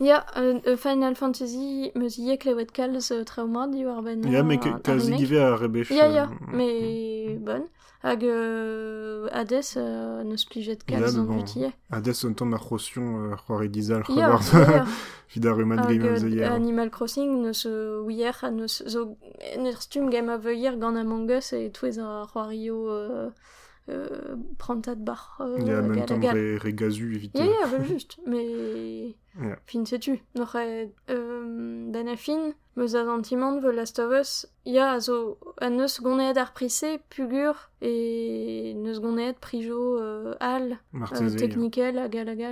B: Ja, euh, euh, Final Fantasy me ziek klevet kalz euh, trauma di war ben
A: Ja, mais
B: euh,
A: que,
B: un
A: quasi
B: remake.
A: give à rebech.
B: Ja, ja,
A: euh,
B: mais bonne. Hag euh, Hades euh, neus plijet
A: Ja,
B: kalz
A: mais
B: an
A: bon.
B: butie.
A: Hades, dizal,
B: Hag
A: Game of the Year.
B: Animal Crossing neus ouier a neus zo neus stum Game of the Year gant Among Us et touez c'hoario euh, euh, prantat bar euh,
A: Ja, en même
B: gal a
A: temps,
B: gal.
A: re, regazu, évite.
B: Ja, mais... Fin sais-tu, noch euh, ben a fin, meus a sentiment The Last of Us, ya a zo a neus gonet ar prise, pugur, neus prijo euh, al, euh,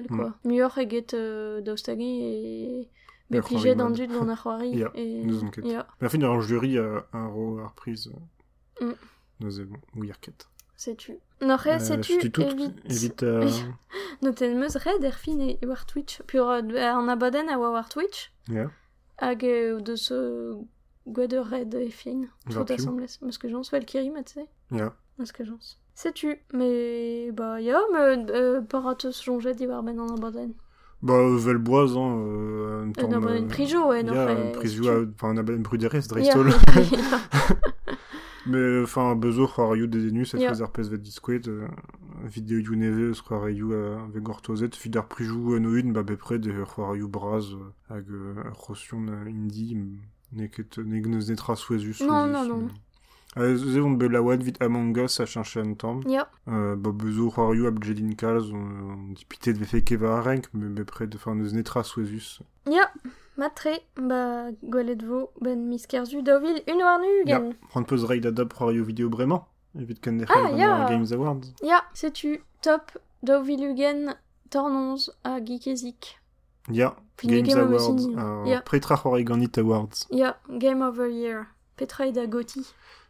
B: quoi. Eget euh, dan dud gant ar c'hoari.
A: Neus ket. Fin, jury ro.
B: Mm. Sais-tu. Noch e, sais-tu,
A: Euh, tout,
B: évite...
A: évite à...
B: Oui. Noten meus red er fin e war Twitch. Pur euh, an abaden a war Twitch,
A: Ja,
B: hag euh, euh, gwed ur red e fin. Tout assemblés. Parce que j'en Valkyrie, ma tu sais.
A: ja.
B: Parce que j'en Sais-tu Mais bah ya, me euh, paratus jonget di war ben an abaden.
A: Bah, Velboise, hein, euh, un
B: Euh,
A: temps...
B: an abaden prijo,
A: un
B: e,
A: prijo,
B: sais-tu.
A: enfin, un abaden bruderes,
B: Ja,
A: Dreistol. Mais, enfin, bezo, Huariu des Denus, cette fois, RPS vet disquet, euh, vidéo you neve, Huariu, euh, avec Gortozet, fidar priju, no une, bah, beprès, de Huariu braz, euh, hag, euh, rotion, euh, indi, neket, neg neus netra souezus.
B: Non, non, non.
A: Euh, ze vont belaouad vite Among Us a cherché un temps.
B: Ja,
A: Euh, bah, bezo, Huariu, ab Jedin Kaz, on, on de fait keva arenk, mais beprès de, enfin, neus netra souezus.
B: ja. Matre, ba gwelet vo ben miskerzu daovil un war nu gen.
A: Prendre pause raid adap Huariu vidéo vraiment. Evite kan
B: Ah, ja.
A: Games Awards.
B: Ja, sais-tu, top daovil ugen tornonz a geekezik.
A: Ja,
B: Fin
A: Games
B: Game
A: Awards. Euh,
B: ja.
A: Pretra Ganit Awards.
B: Ja, Game Over Year. Petra da goti.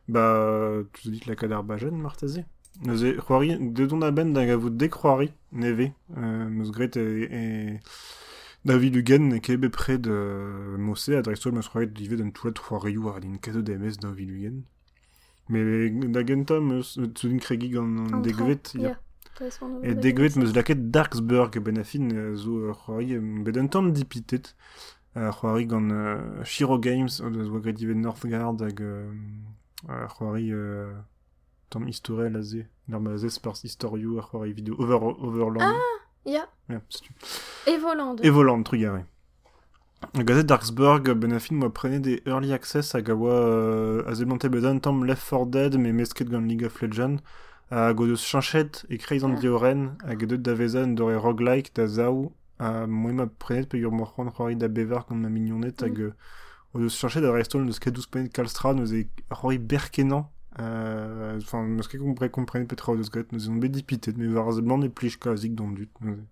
A: Bah, tu dis la cadar bajen, Martazé. Neuze, Roari, de don aben da gavou dek neve, euh, meus gret e, e David Hugen, e kebe près de Mossé, a dreistol meus Roari dive den toulet Roariou ar din kato DMS David Hugen. Mais da genta meus, tu din kregi gant
B: An
A: degvet, ya. Et degvet meus laket Darksburg ben afin euh, zo euh, c'hoari euh, bet un tamm dipitet euh, c'hoari gant euh, Shiro Games euh, zo a gredivet Northgard hag euh, euh, c'hoari euh, tamm historel a ze normal a ze spars historio ar c'hoari vidéo Over, Overland.
B: Ja,
A: ja, setu.
B: et volant.
A: et Voland trugare a gazet Darksburg ben afin moi prenez des early access hag a oa euh, a zeblante un tamm Left 4 Dead mais mesket gant League of Legends a go deus chanchet e kreiz an
B: Ah.
A: dioren hag edet da vezan dore roguelike da zao a moi ma prenet pe ur morc'hoant c'hoari da bevar gant ma mignonet hag chanchet da restol neus ket douz penet kalstra e c'hoari berkenan enfin komprenet petra o deus gret neus on bet dipitet me war ze blant e plij kazik dont dut neus e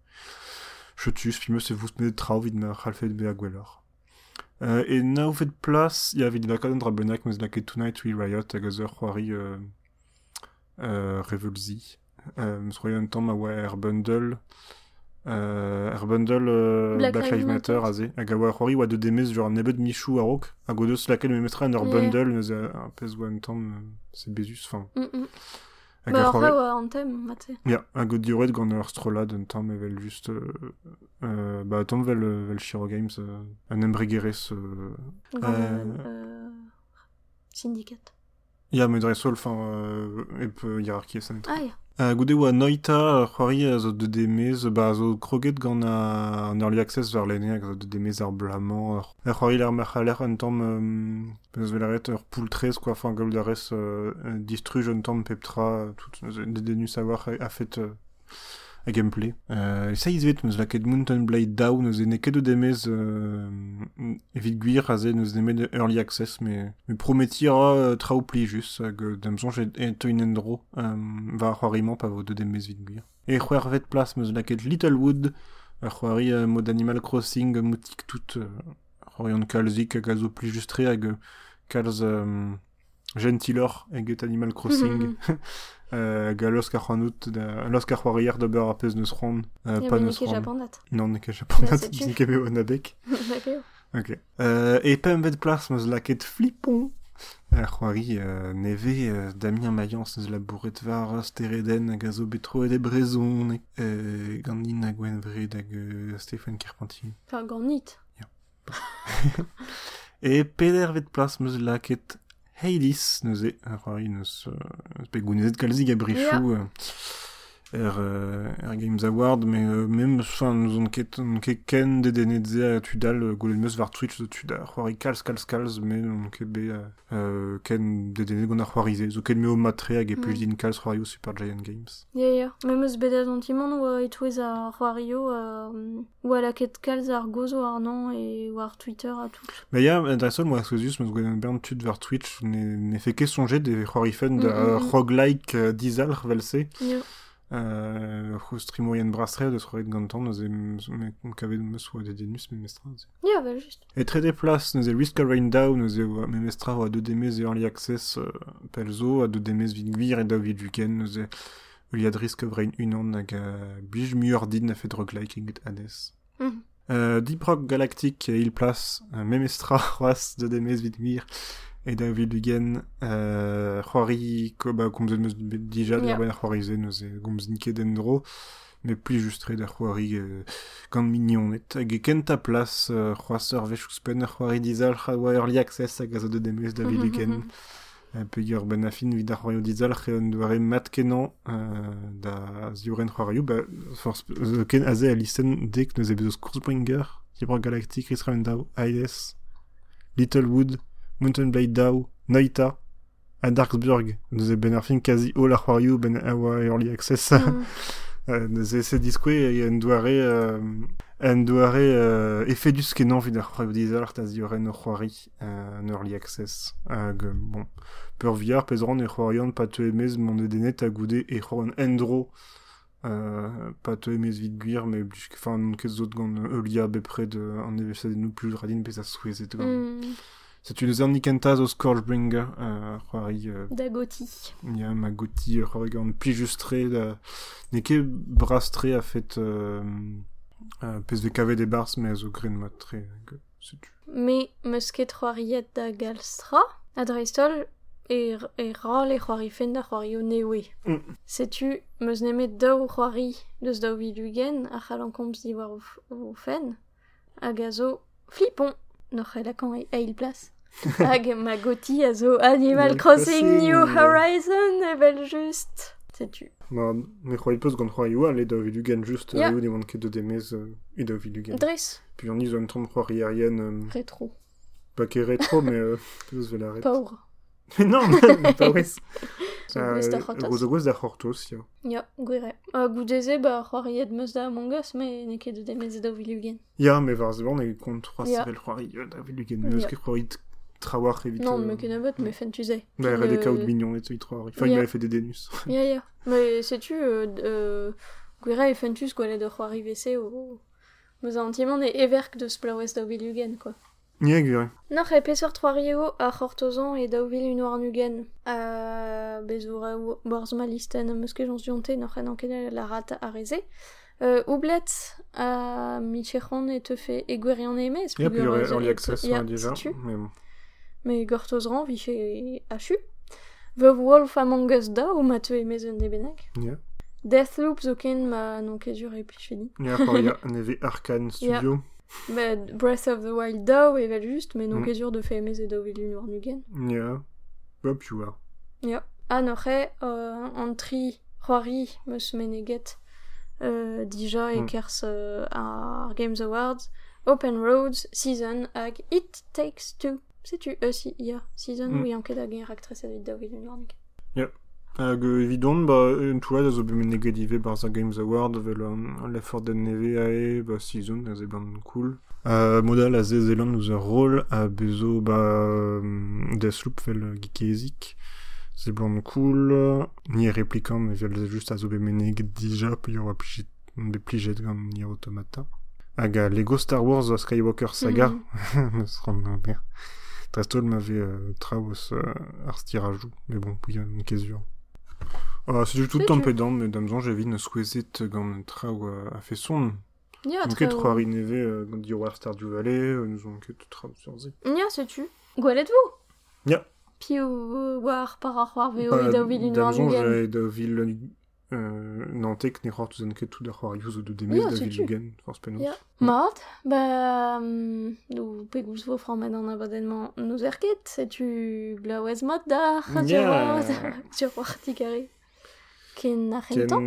A: chetus fi meus e vous penet trao vid ma c'halfet be a gwellor Euh, et fait place, il y avait de la cadre benak, mais la Tonight We Riot, hag a zeur c'hoari euh, euh, Revolzi. Euh, croyais un Bundle. Euh, ar bundle euh,
B: Black
A: Black,
B: Lives
A: Matter, aze. Hag a oa c'hoari oa de demez genre nebet michou a rok. Hag o deus lakel me metra an ur
B: Yeah.
A: bundle neuze a pez oa an tamm, euh, se bezus, enfin.
B: Mm -mm. Bah,
A: a c'hoari...
B: ouais, en thème, mate.
A: Ya, hag o dioret gant ur strolad un tamm evel just... Euh, euh, ba, tamm vel, vel Shiro Games euh, an embregerez... Euh, Euh.
B: euh, Syndicate.
A: ya, me dresol, enfin, euh, ep hiérarchie ça
B: Ah, ya.
A: Uh, goude oa noita ar c'hoari a zo de demez, ba zo kroget gant a, an early access hag a zo de demez ar. Ar, ar c'hoari l'ar mar c'haler un tamm, peus vel aret ur quoi, enfin gaout arez uh, distruj un tamm peptra, tout, neuze de denus a war a, a fet uh, a gameplay. Uh, ça izvet meus laket Mountain Blade Down, neuze ne ket demez evit gwir a ze neuze nemet early access, me, me prometira uh, trao pli just, hag uh, damzonj et, et un endro, um, va ar c'hoari pa vo de demez vit gwir. E c'hwer vet plas meus laket Littlewood, ar c'hoari mod Animal Crossing, moutik tout, ar c'hoari an kalzik hag a zo pli justre hag kalz gentilor eget Animal Crossing. Euh, hag a losk ar c'hoanout, da, losk ar c'hoari ar d'ober a pez neus euh,
B: Ya,
A: pa ron.
B: Japanat.
A: Non, ne ket japonat,
B: c'est-tu.
A: ne ket bet oan abek.
B: D'accord.
A: Ok. Euh, e pem vet plas meus laket flipon. Ar c'hoari euh, neve euh, Damien Mayence neus la bourret var stereden hag a zo betro e de brezon e, euh, gandin a gwen vred hag euh, Stéphane Carpentier.
B: Enfin, Gornit.
A: E peder vet plas meus laket Hades neuze ar c'hoari neus euh, pe gounezet kalzig a brifou euh, er, er Games Award, mais euh, même, enfin, nous on ket, on ket ken de denetze a tudal euh, golet meus var Twitch de tudal, c'hoari kalz, kalz, kalz, mais on ket be euh, ken de denet gant ar c'hoarize, zo ket meo matre hag e
B: Mm.
A: din kalz c'hoari o Super Giant Games.
B: Ya, ya. Même eus bet antimon oa etouez ar c'hoario euh, ou a la ket kalz ar gozo ar nan e ou ar Twitter a tout.
A: Mais ya, adresol, moi, Ascosius, meus gwen bern tud var Twitch, ne, ne fe ket songer de c'hoari fen da
B: Mm, mm, mm.
A: roguelike dizal velse,
B: Ya.
A: euh, streamoyen brastre de c'hoari gantan, neuze, me kavet meus oa de denus, me mestra,
B: Ya, bah, juste.
A: Et très des places, nous avons Risk of Rain Down, nous avons Memestra à 2 DMS et Early Access, euh, Pelzo, à 2 DMS Vingvir et David Duken, nous avons Uliad Risk of Rain 1 an, hag a Bij Muordin a fait roguelike et Hades.
B: Mhm.
A: Euh, Deep Rock Galactic, il place euh, Memestra, Roas, 2 DMS Vingvir et David Duken, euh, Roari, Koba, comme vous avez déjà,
B: Yeah.
A: yeah. Roarize, nous avons Gomznike Dendro, mais plus juste der c'hoari euh, gant mignonet. Hag e kent a plas euh, c'hoaster vechuspen dizal c'hoa early access hag a zo de demes da viluken. Euh, Peogwir ben a fin vid ar c'hoario dizal c'heon doare mat kenan euh, da ziouren c'hoarioù. Ba, force, zo ken aze a listen dek neus e bezoz Kurzbringer, Zibra Galactic, Israel Aides, Littlewood, Mountain Blade Dow, Noita, a Darksburg, neus e ben ar fin quasi all ar c'hoarioù ben a oa early access.
B: Mm.
A: Euh, ze se diskwe e en doare euh, en doare euh, efe dus kenan vid ar c'hoario dizal ar taz dioren ur c'hoari euh, en early access euh, bon peur viar pezran e c'hoarian pa te emez mont denet a goude e c'hoarian endro euh, pa te emez vid gwir me blij enfin non zot gant eulia bepre de an evesadennoù plus radin pez a souezet gant
B: Mm.
A: C'est une zernikentaz o Scourgebringer euh, c'hoari euh,
B: Dagoti.
A: Ya ma goti ur c'hoari gant plijustre da ne ket brastre a fet euh, euh, kavet e bars me a zo gren matre hag, setu.
B: Me meus ket c'hoariet da galstra, a dreistol, e, e ral e c'hoari fen da c'hoario newe.
A: Mm.
B: Setu, meus nemet daou c'hoari deus daou vidugen, a c'halan komz noc'h e lakan e eil plas. hag ma goti a zo Animal Crossing New. Horizon, evel just. Setu.
A: Ma, me c'hoari peus gant oa, le da vilugen just yeah. eo ne ket de demez e da.
B: Dres,
A: Puis iz an tamm c'hoari arien, euh,
B: retro.
A: pa ket retro, euh, peus vel arret.
B: Paur.
A: Non, mais pas wez.
B: Zo gwez da c'hortos.
A: Rozo gwez da c'hortos, ya.
B: Ya, gwere. A goudeze, ba, c'hoariet meus da Among Us, me ne ket demez daou vidugen.
A: Ya, me varz evan e kont 3
B: Ya.
A: sevel euh, da vilugen. Me eus
B: Ya.
A: ket c'hoari t- trawar evit...
B: Non,
A: euh,
B: me ken abot, me fen tu sais.
A: Bah,
B: Le-
A: il des caout mignon et il trouve. Enfin, il
B: Ya.
A: m'avait fait des dénus.
B: Ya, ya. Mais sais-tu, euh, euh, gwere e fentus gwelet ur c'hoari vese o... Meus antimon e everk deus plaouez daou vidugen, quoi.
A: Ni gure.
B: Noc'h e peseurt c'hoario a c'hortozan e daouvil un war nugen. A bezour a borz ma listen am eus ket jons dionte noc'h en anken la rata a reze. Euh, Oublet a Michechon et te fait Eguerian aimé.
A: Ja, puis Early Access
B: ja,
A: hein, déjà, mais bon.
B: Mais Gortozran vit chez Hachu. The Wolf Among Us da, ou ma te aimé zun de benek.
A: Ja.
B: Deathloop zoken ma non ket dur e pli fini.
A: Ja, par ya, neve Arkane Studio.
B: But Breath of the Wild da, ou evel just, mais non
A: Mm.
B: ket dur de fe aimé ze da vil un nugen.
A: Ja. Hop, tu vois.
B: Ja. Ah, noche, euh, an tri c'hoari meus meneget euh, dija e
A: Mm.
B: kers euh, ar Games Awards Open Roads Season hag It Takes Two. Sais-tu Euh, si, ya. Season,
A: Mm.
B: oui, anket hag en raktres evit da vil un nugen.
A: Hag euh, evidon, ba, en toa da zo be negadive bar za Games Award, vel an, l'effort den neve ae, ba, season, a ze ban cool. Euh, modal a ze zelan nous a rôle a bezo, ba, euh, Deathloop vel gikezik. C'est blanc cool, ni réplicant, mais vel juste a zo be meneg dija, puis y aura plijet, be plijet gant Nier Automata. Hag a Lego Star Wars Skywalker Saga, rend bien. Trestol m'avait euh, traos euh, ar stirajou, mais bon, puis une question. C'est du tout le temps
B: C'est-tu
A: pédant, mais damzan, j'ai vu une squeezit gant trao euh, a fait son.
B: Ya,
A: Donc,
B: tre
A: et
B: o-
A: trois neve euh, gant di war Star du Valais, euh, nous ont que tout trao sur zi.
B: Ya, sais-tu? Gwalet-vous
A: Ya.
B: Pi o war par ar c'hoar veo
A: Bah,
B: e da vil un
A: damzan,
B: nugen.
A: j'ai da vil euh, nantek ne c'hort tout ket tout da c'hoar youz o de demez
B: Ya,
A: da
B: c'est
A: vil
B: tu.
A: lugen, force penaos.
B: Ya. Mat, ba... mm, Nou pegouz vo framet an abadenman nous erket, sais-tu glaouez mod da
A: Ya.
B: sur war tikari. Ken a c'hentan,